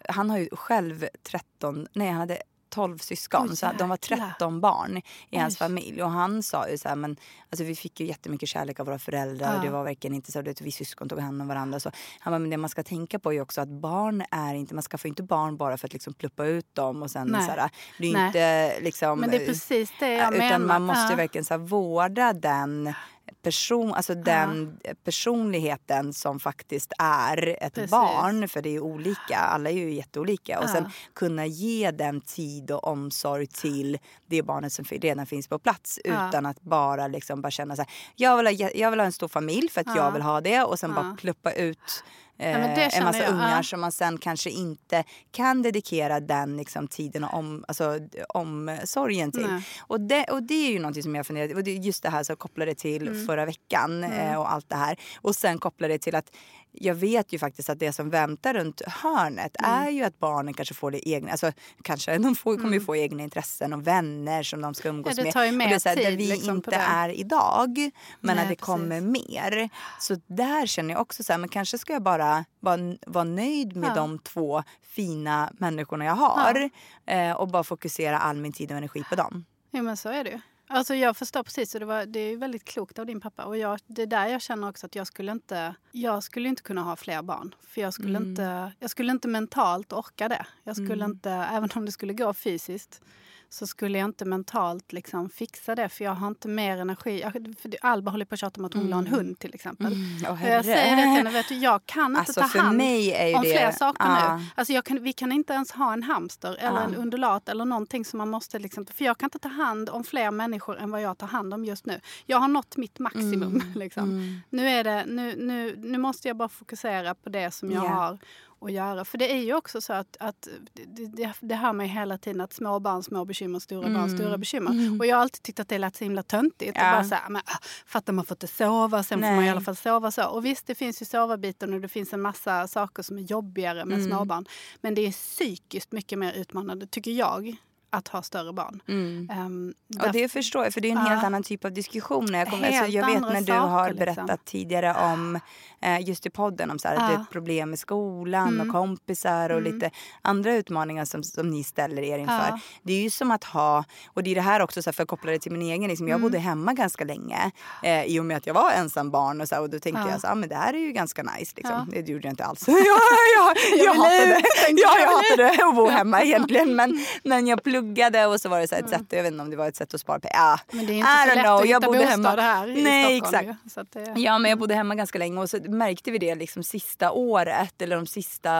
han har ju själv 13, nej han hade 12 syskon. Oj, så de var jäklar. 13 barn i hans Oj. familj. Och han sa ju så här, men alltså vi fick ju jättemycket kärlek av våra föräldrar. Ja. Och det var verkligen inte så att vi syskon tog hand om varandra. Så han bara, men det man ska tänka på är också att barn är inte, man skaffar ju inte barn bara för att liksom pluppa ut dem och sen Nej. så här, det är Nej. inte liksom. Men det är precis det jag utan menar. man måste Ja. verkligen så här, vårda den person, alltså den personligheten som faktiskt är ett Precis. barn. För det är olika, alla är ju jätteolika. Och Ja. sen kunna ge den tid och omsorg till det barnet som redan finns på plats. Ja. Utan att bara, liksom bara känna så här, jag vill, ha, jag vill ha en stor familj för att Ja. jag vill ha det. Och sen Ja. bara pluppa ut eh, det en massa jag, ungar ja. som man sen kanske inte kan dedikera den liksom, tiden och om, alltså, omsorgen till. Nej. Och det, och det är ju någonting som jag funderar och det är just det här som kopplar det till Mm. förra veckan eh, och allt det här. Och sen kopplar det till att jag vet ju faktiskt att det som väntar runt hörnet Mm. är ju att barnen kanske får det egna, alltså kanske de får, kommer ju få egna intressen och vänner som de ska umgås Mm. Ja, det med. tar ju och mer det är så här, där vi liksom, inte är idag men Nej, att det precis. kommer mer. Så där känner jag också så här, men kanske ska jag bara vara, vara nöjd med Ja. de två fina människorna jag har eh, och bara fokusera all min tid och energi på dem. Jo men så är det ju. Alltså jag förstår precis och det, var, det är väldigt klokt av din pappa. Och jag, det är där jag känner också att jag skulle inte, jag skulle inte kunna ha fler barn. För jag skulle, Mm. inte, jag skulle inte mentalt orka det. Jag skulle inte, även om det skulle gå fysiskt, så skulle jag inte mentalt liksom fixa det. För jag har inte mer energi. Jag, Alba håller på att tjata om att hon vill ha en hund till exempel. Och herre. jag säger det till henne, vet du, jag kan inte Alltså, ta hand mig är ju om det- fler saker Ja. nu. Alltså kan, vi kan inte ens ha en hamster eller Ja. en undulat eller någonting som man måste... Liksom, för jag kan inte ta hand om fler människor än vad jag tar hand om just nu. Jag har nått mitt maximum. Mm. Liksom. Nu, är det, nu, nu, nu måste jag bara fokusera på det som jag Ja. har att göra. För det är ju också så att, att det, det, hör man ju hela tiden att små barn, små bekymmer, stora barn, stora bekymmer. Och jag har alltid tyckt att det lät så himla töntigt. Mm. Ja. Bara så här, men, ah, fattar man får inte sova, sen får man i Nej. alla fall sova så. Och visst, det finns ju sovabiten och det finns en massa saker som är jobbigare med Mm. småbarn. Men det är psykiskt mycket mer utmanande, tycker jag. Att ha större barn. Mm. Ehm, Och det förstår jag, för det är en helt Ja. annan typ av diskussioner. Jag, Helt alltså, jag vet när du har liksom. berättat tidigare om, eh, just i podden, om så här, att det är Ja. ett problem med skolan Mm. och kompisar och lite andra utmaningar som, som ni ställer er inför. Det är ju som att ha, och det är det här också så här, för att koppla det till min egen, liksom, Mm. jag bodde hemma ganska länge eh, i och med att jag var ensam barn och, så här, och då tänkte Ja. jag så här, ah, men det här är ju ganska nice. Liksom. Det gjorde jag inte alls. ja, ja, jag, Jag vill hatade, jag. jag hatade att bo hemma egentligen men, men jag pluggade och så var det så här ett sätt, jag vet inte om det var ett sätt att spara pengar. Ah, Men det är inte I så lätt know, att jag hitta bodde bostad hemma. här i Nej, Stockholm. exakt. Så det, Ja men jag bodde hemma ganska länge och så märkte vi det liksom sista året eller de sista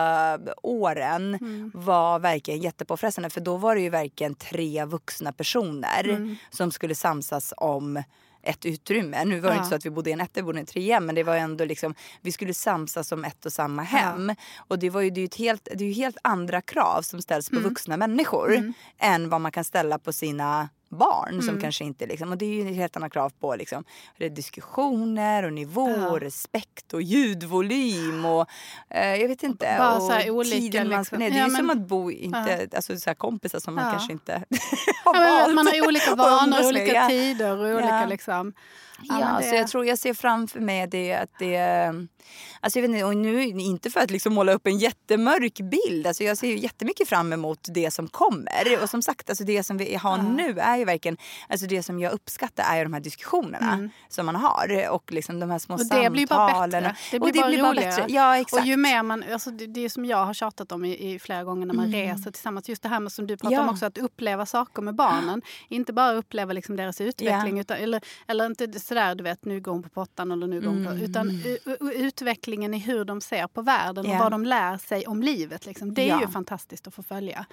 åren Mm. var verkligen jättepåfrestande för då var det ju verkligen tre vuxna personer Mm. som skulle samsas om ett utrymme. Nu var det Ja. inte så att vi bodde i en etta, vi bodde i en trea men det var ändå liksom, vi skulle samsas om ett och samma hem. Och det, var ju, det, är ju ett helt, det är ju helt andra krav som ställs på Mm. vuxna människor än vad man kan ställa på sina barn Mm. som kanske inte liksom, och det är ju helt annat krav på liksom diskussioner och nivå Ja. och respekt och ljudvolym och eh, jag vet inte. Bara och så här olika tiden man liksom. Det är Ja, ju som men- att bo, inte, alltså så kompisar som man Ja. kanske inte har Ja, men valt man har olika vanor, olika Ja. tider och olika Ja. liksom. Ja, men så det- jag tror jag ser framför mig det att det... Alltså jag vet inte, och nu inte för att liksom måla upp en jättemörk bild. Alltså jag ser ju jättemycket fram emot det som kommer. Och som sagt, alltså det som vi har nu är ju verkligen... Alltså det som jag uppskattar är ju de här diskussionerna som man har. Och liksom de här små Mm. Och det blir bara samtalen. bättre. Det och blir bara roligare. Ja, exakt. Och ju mer man, alltså det, det är som jag har tjatat om i, i flera gånger när man reser tillsammans. Just det här med som du pratar Mm. Ja. om också, att uppleva saker med barnen. Inte bara uppleva liksom deras utveckling. Utan, eller, eller inte sådär, du vet, nu går hon på pottan eller nu går hon på... Utan u, u, utvecklingen i hur de ser på världen och Ja. vad de lär sig om livet. Liksom. Det är Ja. ju fantastiskt att få följa.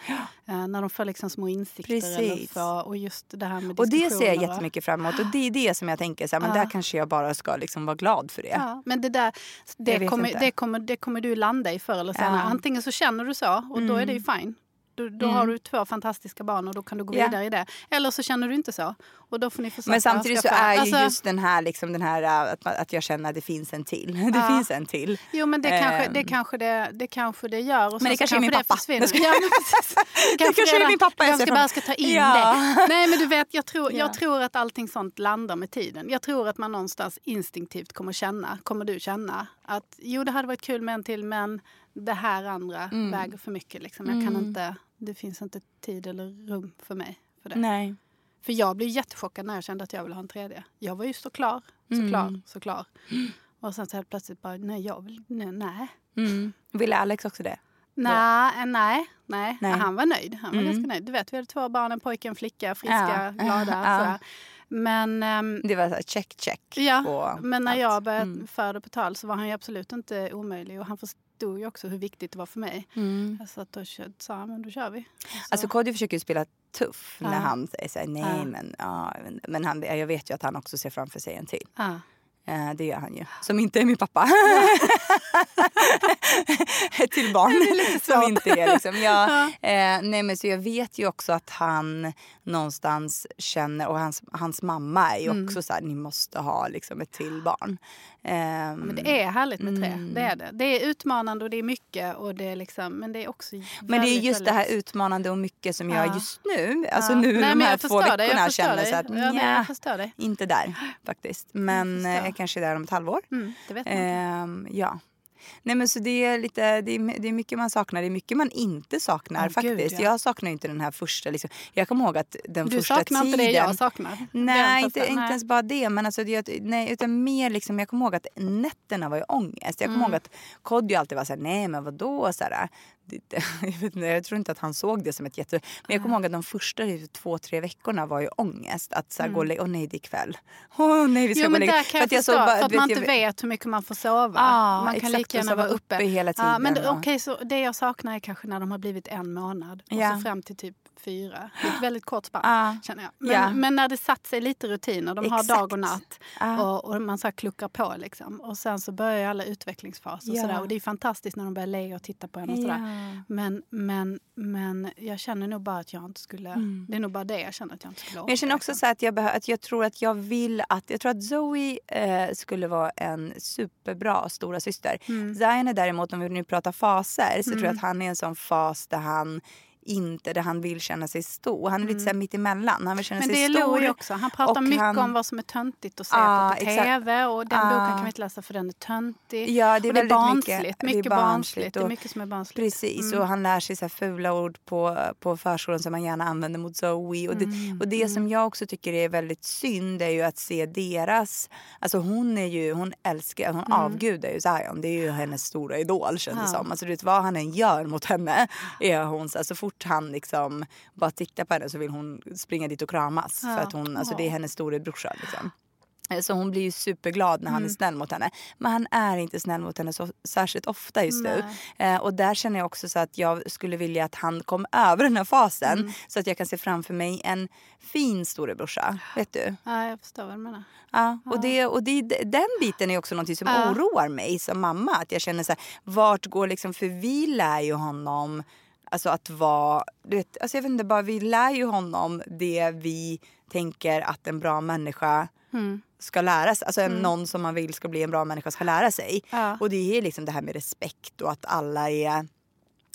Eh, när de får liksom små insikter. Precis. får, och just det här med Och det ser jag och- jättemycket fram emot. Och det är det som jag tänker, så här, men där kanske jag bara ska liksom vara glad för det. Men det där det kommer, det, kommer, det kommer du landa i förr eller senare. Mm. Antingen så känner du så och då är det ju fine. Då, då har du två fantastiska barn och då kan du gå Ja. vidare i det. Eller så känner du inte så och då får ni försöka Men samtidigt så är ju Alltså, just den här, liksom den här äh, att, att jag känner att det finns en till. Det finns en till. Jo men det kanske det, Ehm. kanske det, det, kanske det gör. Och Men det kanske är min pappa. försvinner. Jag skojar. Ja, men precis. det kanske, kanske är min pappa jag ska bara ska ta in Ja. det. Nej men du vet jag tror, Ja. jag tror att allting sånt landar med tiden. Jag tror att man någonstans instinktivt kommer känna, kommer du känna att jo det hade varit kul med en till men det här andra Mm. väger för mycket. Liksom. Jag kan inte, det finns inte tid eller rum för mig för det. Nej. För jag blev jättechockad när jag kände att jag ville ha en tredje. Jag var ju så klar, så klar, så klar. Och sen så helt plötsligt bara, nej jag vill, nej. nej. Mm. Ville Alex också det? Nej, nej, nej. Nej. Han var nöjd. Han var Mm. ganska nöjd. Du vet, vi hade två barn, en pojke, en flicka, friska, Ja. glada. Ja. Men, ehm, Det var så check check. ja, på men när allt. jag började Mm. föra det på tal så var han absolut inte omöjlig. Och han förstod ju också hur viktigt det var för mig. Mm. Så att då sa men då kör vi. Så- Alltså Kodjo försöker ju spela tuff Ja. när han säger så här, nej Ja. men, ja, men han, jag vet ju att han också ser framför sig en till. ja. Eh, det gör han ju. Som inte är min pappa. Ett till barn som inte är liksom. Ja, eh, nej men så jag vet ju också att han någonstans känner och hans, hans mamma är ju Mm. också så här, ni måste ha liksom ett till barn. Ehm, Men det är härligt med tre. Mm. Det är det. Det är utmanande och det är mycket. Och det är liksom, men det är också men det är väldigt, just det här väldigt- utmanande och mycket som jag Ja. just nu, alltså Ja. nu Nej, de här jag två förstår dig, jag veckorna känner dig. så att nja, jag inte där faktiskt. Men eh, jag kanske är där om ett halvår. Mm, det vet man. Ehm, ja. Nej men så det är lite, det är, det är mycket man saknar, det är mycket man inte saknar Åh, faktiskt. gud, ja. Jag saknar inte den här första, liksom, jag kommer ihåg att den Du första saknar tiden. inte det jag saknar? Nej, inte, inte ens bara det. Men alltså, det, nej, utan mer liksom, jag kommer ihåg att nätterna var ju ångest. Jag kommer Mm. ihåg att Kodjo alltid var så här, nej men vadå? Så här, jag, vet inte, jag tror inte att han såg det som ett jätte... Men jag kommer ihåg att de första två, tre veckorna var ju ångest. Att så här, gå och lägga, åh nej det är kväll. Åh nej vi ska Mm. Jo gå och men lägga. där kan jag att förstå, såg bara- för att man inte jag- vet hur mycket man får sova. Ja, man kan lika så gärna vara uppe. uppe hela Ja, men tiden det, okej, så det jag saknar är kanske när de har blivit en månad och Ja. så fram till typ fyra. Det är ett väldigt kort spann Ja. känner jag. Men, Ja. men när det satt sig lite rutiner, de har Exakt. dag och natt Ja. och, och man så kluckar på liksom. Och sen så börjar alla utvecklingsfaser och Ja. sådär. Och det är fantastiskt när de börjar le och titta på en och sådär. Ja. Men, men, men jag känner nog bara att jag inte skulle, det är nog bara det jag känner att jag inte skulle Mm. Men jag känner orka, också liksom. så att jag, behö- att jag tror att jag vill att, jag tror att Zoe eh, skulle vara en superbra stora syster. Mm. Zion är däremot, om vi nu pratar faser, så tror jag att han är en sån fas där han inte där han vill känna sig stor. Han är lite så här mitt emellan. Han vill känna Mm. Men sig det är stor. Louis också. Han pratar och mycket han- om vad som är töntigt att se Ja, på, på tv. Och den Ja. boken kan vi inte läsa för den är töntig. Ja, det är och det är barnsligt. mycket- Mycket, det är barnsligt. barnsligt Det är och- mycket som är barnsligt. Precis, och han lär sig så fula ord på, på förskolan som man gärna använder mot Zoe. Och det, Mm, och det som jag också tycker är väldigt synd är ju att se deras... Alltså hon är ju, hon älskar, hon avgudar ju Zion. Det är ju hennes stora idol känns det Mm. Ja. som. Alltså du vet vad han än gör mot henne är hon så, här, så fort han liksom bara tittar på henne så vill hon springa dit och kramas. För Ja. att hon, alltså det är hennes storebrorsa liksom. Eh, Så hon blir ju superglad när han Mm. är snäll mot henne. Men han är inte snäll mot henne så särskilt ofta just nu. Eh, och där känner jag också så att jag skulle vilja att han kom över den här fasen. Mm. Så att jag kan se framför mig en fin storebrorsa. Vet du? Ja, jag förstår vad du menar. Ja, och, det, och det, den biten är också något som Ja. oroar mig som mamma. Att jag känner så här, vart går liksom, för vi lär ju honom Alltså att vara, du vet, alltså jag vet inte, bara vi lär ju honom det vi tänker att en bra människa Mm. ska lära sig. Alltså någon som man vill ska bli en bra människa ska lära sig. Ja. Och det är liksom det här med respekt och att alla är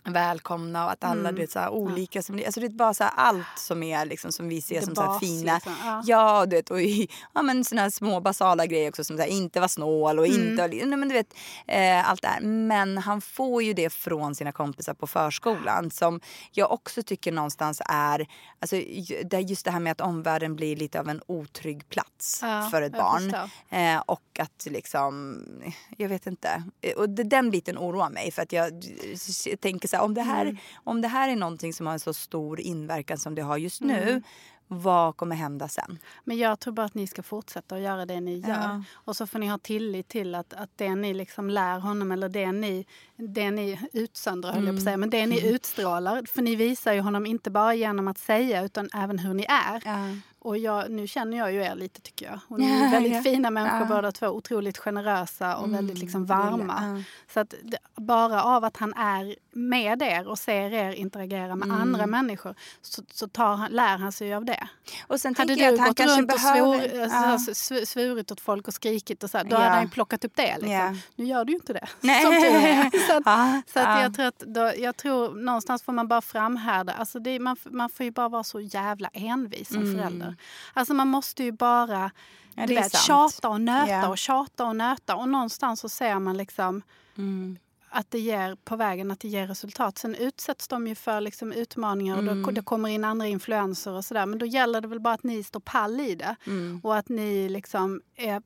välkomna och att alla Mm. vet, så här, olika. Som, alltså det är bara så här, allt som är liksom, som vi ser Det som så här, bas, fina. liksom. Ja. Ja, du vet, och i, ja, men såna här små basala grejer också som så här, inte vara snål och Mm. inte nej, men du vet eh, allt det här. Men han får ju det från sina kompisar på förskolan som jag också tycker någonstans är alltså, det är just det här med att omvärlden blir lite av en otrygg plats Ja, för ett jag barn. Eh, och att liksom, jag vet inte. Eh, Och det, den biten oroar mig för att jag eh, tänker så här, om det här, Mm. om det här är någonting som har en så stor inverkan som det har just Mm. nu. Vad kommer hända sen? Men jag tror bara att ni ska fortsätta att göra det ni gör. Ja. Och så får ni ha tillit till att, att det ni liksom lär honom eller det ni, det ni utsöndrar, höll jag på säga, men det ni utstrålar. För ni visar ju honom inte bara genom att säga utan även hur ni är. Och jag, nu känner jag ju er lite tycker jag. Och ni är Ja, väldigt ja. fina människor Ja. båda två. Otroligt generösa och väldigt liksom varma. Ja. Så att det, bara av att han är med er och ser er interagera med andra människor så, så tar lär han sig av det. Och sen Hade du gått runt och svor, Ja. alltså, sv- svurit åt folk och skrikit och så, här, då Ja. hade han plockat upp det. Liksom. Ja. Nu gör du ju inte det. Nej. Som tur är. Så att, Ja, så att ja. jag tror att då, jag tror någonstans får man bara framhärda. Alltså det, man, man får ju bara vara så jävla envis som förälder. Alltså man måste ju bara Mm. Ja, du vet, sant. tjata och nöta och tjata och nöta. Och någonstans så ser man liksom Mm. Att det ger på vägen att det ger resultat. Sen utsätts de ju för liksom utmaningar och Mm. då, det kommer in andra influenser och sådär. Men då gäller det väl bara att ni står pall i det. Mm. Och att ni liksom är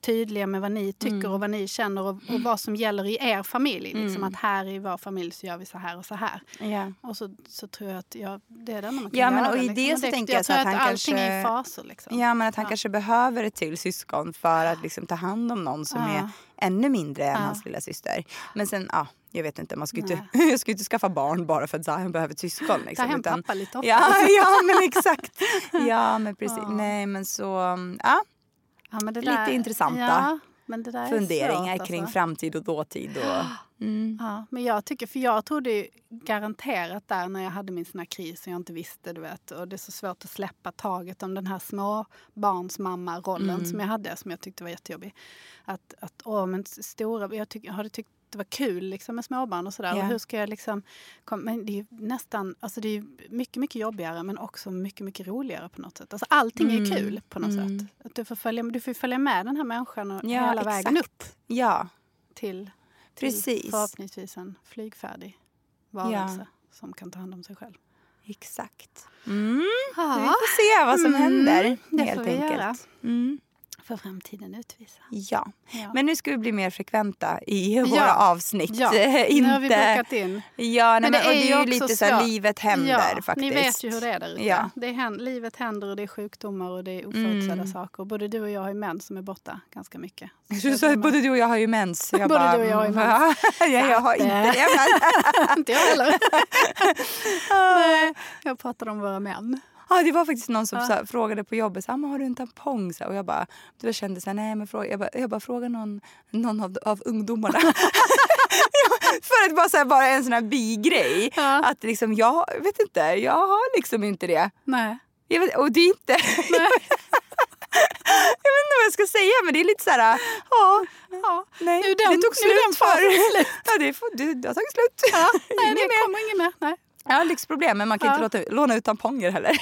tydliga med vad ni tycker Mm. och vad ni känner och, och vad som gäller i er familj. Liksom att här i vår familj så gör vi så här och så här. Ja. Och så, så tror jag att ja, det är det man kan Ja, men göra. och i liksom. det Men så tänker jag så tror att han allting kanske- är i faser. Liksom. ja, men att han Ja. kanske behöver ett till syskon för att liksom ta hand om någon som Ja. är ännu mindre än Ja. hans lilla syster. Men sen, ja, jag vet inte, man ska ju inte, jag ska inte skaffa barn bara för att Zion behöver syskon. Liksom, Ta hem utan- pappa lite ofta. Ja, ja, men exakt. Ja, men precis. Ja. Nej, men så, ja, Ja, men lite intressanta där är funderingar kring alltså. framtid och dåtid. Och, mm. Ja, men jag tycker, för jag trodde garanterat där när jag hade min sån här kris och jag inte visste, du vet, och det är så svårt att släppa taget om den här småbarnsmamma-rollen Mm. som jag hade, som jag tyckte var jättejobbig. Att, att åh, men stora, jag, tyck, jag hade tyckt det var kul liksom, med småbarn och sådär. Ja. Och hur ska jag liksom, kom, men det är ju nästan, alltså det är mycket, mycket jobbigare men också mycket, mycket roligare på något sätt. Alltså allting är Mm. kul på något Mm. sätt. Att du, får följa, du får följa med den här människan och Ja, hela vägen exakt. upp Ja, till Precis. förhoppningsvis en flygfärdig varelse som kan ta hand om sig själv. exakt. Mm. Ja, Vi får se vad som Mm, händer. det helt får vi enkelt. göra. Mm. För framtiden utvisa. Ja. Ja. men nu ska vi bli mer frekventa i våra Ja. avsnitt. Ja, inte... nu har vi bokat in. Ja, nej, men det och det är ju lite så här, livet händer ja, faktiskt. Ni vet ju hur det är där ute. Ja. Det hän- livet händer och det är sjukdomar och det är oförutsedda Mm. saker. Både du och jag har ju män som är borta ganska mycket. Du sa att både du och jag har ju mens. Jag Både bara, du och jag har ju mm, mens. ja, jag har inte det. Men... Inte jag heller. Nej, jag pratade om våra män. Ja, det var faktiskt någon som så här, frågade på jobbet, så här, "Men har du en tampong? Så och jag bara, då kände så här, nej men fråga, jag bara, jag bara fråga någon, någon av, av ungdomarna. Ja, För att bara, så här, bara en sån här bigrej. Ja. Att liksom, jag vet inte, jag har liksom inte det. Nej. Jag vet, och det är inte... jag vet inte vad jag ska säga men det är lite så här, ja, Ja. nej, Nu är den- det tog nu är den slut för... slut. Ja, det, får, det, det har tagit slut. Ja, nej, det mer. kommer inget mer. Nej. Ja, lyxproblem. Men man kan inte låta, låna ut tamponger heller.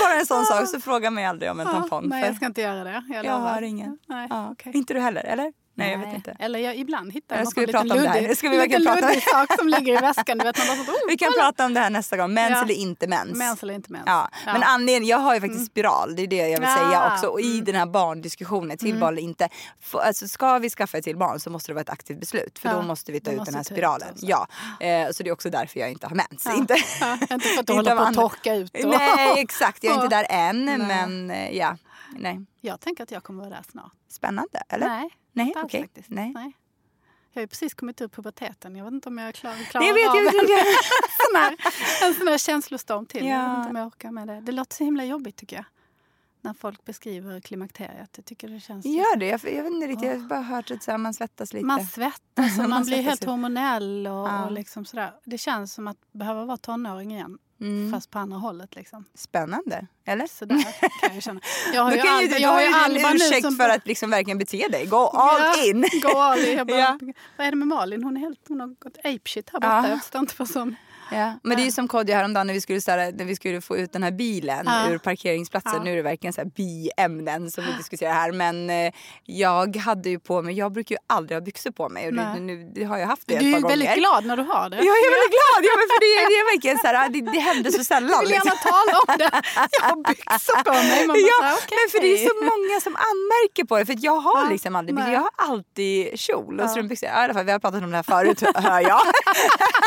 Bara en sån sak så fråga mig aldrig om en tampong. Nej, jag ska inte göra det. Jag, jag har ingen. Nej, Ja. okej. Inte du heller, eller? Nej, jag vet inte. Eller jag, ibland hittar Ja, jag ska någon vi liten prata om det här? luddig, Ska vi liten verkligen prata? luddig sak som ligger i väskan. Du vet, man bara oh, Vi kan kolla. prata om det här nästa gång. Mens Ja. eller inte mens. Mens eller inte mens. Ja. Ja. Men anledningen, jag har ju faktiskt spiral, det är det jag vill Ja. säga också. Och i den här barndiskussionen, till barn eller inte. För, alltså, ska vi skaffa ett till barn så måste det vara ett aktivt beslut. För då måste vi ta ut den här spiralen. den, så. Ja. Eh, så det är också därför jag inte har mens. Inte, inte för att du håller på att torka ut. och- Nej exakt, jag är inte där än. Men eh, ja, nej. Jag tänker att jag kommer vara där snart. Spännande, eller? Nej, Nej, alls okej. faktiskt. Nej. Nej. Jag har precis kommit ur puberteten. Jag vet inte om jag klarar, klarar Nej, jag vet, av jag jag vet. sån här, en sån här känslostorm till. Jag Ja. vet inte om jag orkar med det. Det låter så himla jobbigt tycker jag. När folk beskriver klimakteriet. Jag tycker det känns... Gör det? Jag, jag vet inte riktigt, jag har bara hört att man svettas lite. Man svettas och Man man blir helt hormonell. Och, Ja. och liksom sådär. Det känns som att behöva vara tonåring igen. Mm. Fast på andra hållet. Liksom. Spännande, eller? Sådär kan jag känna. Jag har Då ju, kan ju Alba, du, jag har ju ju Alba en ursäkt som... för att liksom verkligen bete dig. Go all Ja, in! Gå all in. Jag bara, Ja. Vad är det med Malin? Hon, är helt, hon har gått apeshit här borta. Ja. Jag förstår inte vad som... Ja. Men det är ju som Kodjo häromdagen när vi skulle, så här, när vi skulle få ut den här bilen ur parkeringsplatsen. Nu är det verkligen så här biämnen som vi diskuterar här. Men eh, jag hade ju på mig, jag brukar ju aldrig ha byxor på mig. Och Nej. nu det har jag haft det Du ett är par gånger. väldigt glad när du har det. Jag är väldigt glad! Ja, men för det, det är verkligen så här, det, det händer så sällan. Jag vill gärna liksom. tala om det. Jag har byxor på mig. Man bara, Ja, här, okej. men för det är så många som anmärker på det. För jag har Ja, liksom aldrig byxor. Jag har alltid kjol och Ja. strumpbyxor. Ja, i alla fall, vi har pratat om det här förut hör jag.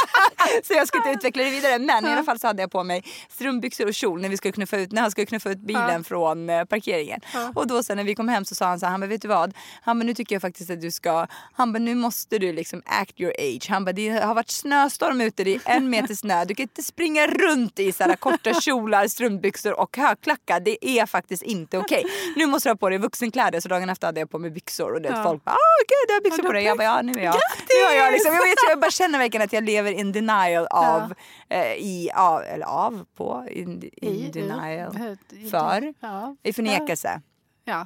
så jag ska inte utveckla det vidare. Men i alla fall så hade jag på mig strumpbyxor och kjol när, vi skulle knuffa ut, när han skulle knuffa ut bilen från eh, parkeringen. Och då sen när vi kom hem så sa han så här, han bara, vet du vad? Han bara, nu tycker jag faktiskt att du ska, han bara, nu måste du liksom act your age. Han bara, det har varit snöstorm ute, det är en meter snö. Du kan inte springa runt i så här korta kjolar, strumpbyxor och högklackat. Det är faktiskt inte okej. Nu måste du ha på dig vuxenkläder. Så dagen efter hade jag på mig byxor och det Ja. folk bara, ah, gud du har byxor Ja, på dig. Jag bara, ja nu är jag. Nu har jag, liksom, jag, vet, jag bara känner verkligen att jag lever in denial av, eh, i, av eller av, på, in, in I- denial. i- För? Ja. I förnekelse Ja.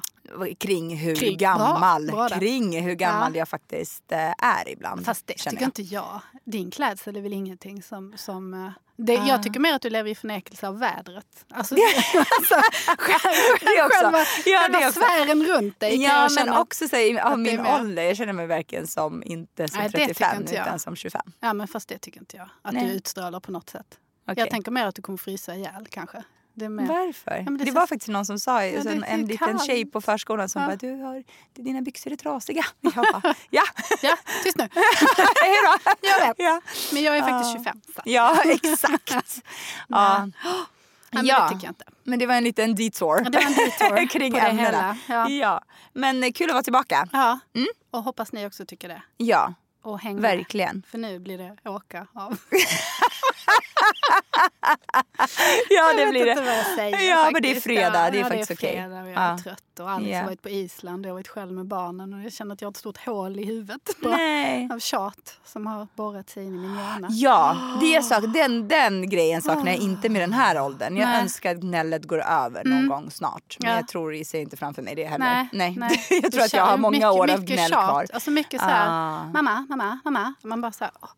kring hur Kring. gammal, Bra, bra kring hur gammal Ja. jag faktiskt eh, är ibland. Fast det tycker jag. inte jag. Din klädsel är väl ingenting som... som eh, det, Ah. Jag tycker mer att du lever i förnekelse av vädret. Alltså, alltså, själva, själva, Ja, själva svären runt dig Ja jag men också så, av min ålder, jag känner mig verkligen som inte som Nej, det tycker 35 inte utan som 25. Ja men fast det tycker inte jag. Att Nej. du utstrålar på något sätt. Okej. Jag tänker mer att du kommer frysa ihjäl kanske. Det mer. Varför? Ja, det det var faktiskt någon som sa, Ja, en, en liten kallt. tjej på förskolan som Ja. bara du har, dina byxor är trasiga. Jag bara, ja, Ja, tyst nu. hej då. Jag vet. Ja, Men jag är faktiskt Ja. 25. Så. ja exakt. ja. Men Ja. det tycker jag inte. Men det var en liten detour. Det var en detour kring på ämnena. Ja. Ja. Men eh, kul att vara tillbaka. Ja. Mm. Och hoppas ni också tycker det. Ja, Och häng med. verkligen. För nu blir det åka av. Ja, det blir det. säger. Ja, men det är faktiskt. fredag. Ja, Det är ja, faktiskt okej. och jag Ja. är trött. Och Alex Ja. har varit på Island. Jag har varit själv med barnen. Och jag känner att jag har ett stort hål i huvudet. Nej. Av tjat som har borrat sig in i min hjärna. Ja, det är sak, den, den grejen saknar jag inte med den här åldern. Jag Nej. önskar att gnället går över någon Mm. gång snart. Men Ja. jag tror i sig inte framför mig det heller. Nej, Nej. nej. jag tror att jag har många mycket, år av gnäll tjat. kvar. Alltså mycket så här, Ah. mamma, mamma, mamma. Man bara så här, oh,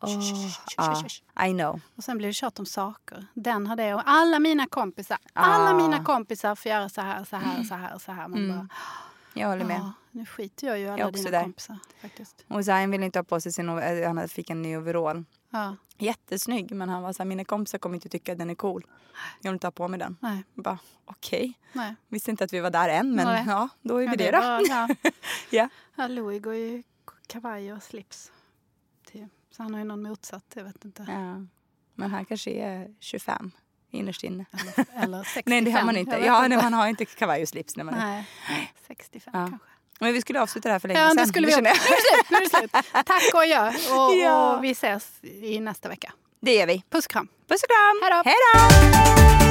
Ja, sh. I know. Och sen blir det tjat om saker. Den har det och alla mina kompisar. Alla Ah. mina kompisar får göra så här, så här, så här, så här. Man Mm. bara, Jag håller med. "Ja, nu skiter jag ju alla Jag dina där. kompisar. Faktiskt. Och Zayn ville inte ha på sig sin, over- han fick en ny overall. Ja, Jättesnygg men han var så här, mina kompisar kommer inte tycka att den är cool. Jag vill inte ha på mig den. nej, Jag bara okej. nej. Visste inte att vi var där än men Nej. ja då är vi Ja, det, då. var- ja. Ja. Ja, Louis går ju kavaj och slips. Så han har ju någon motsatt, jag vet inte. ja. Men han kanske är 25 innerst inne. Eller, eller 65. Nej det har man inte. Ja, nej, man har inte kavaj och slips när man är Nej, 65 Ja. kanske. Men vi skulle avsluta det här för länge Ja, sedan. det skulle vi. Nu är det slut. Nu är det slut. Tack och adjö. Och, Ja. och vi ses i nästa vecka. Det gör vi. Puss och kram. Puss och kram. Hej då.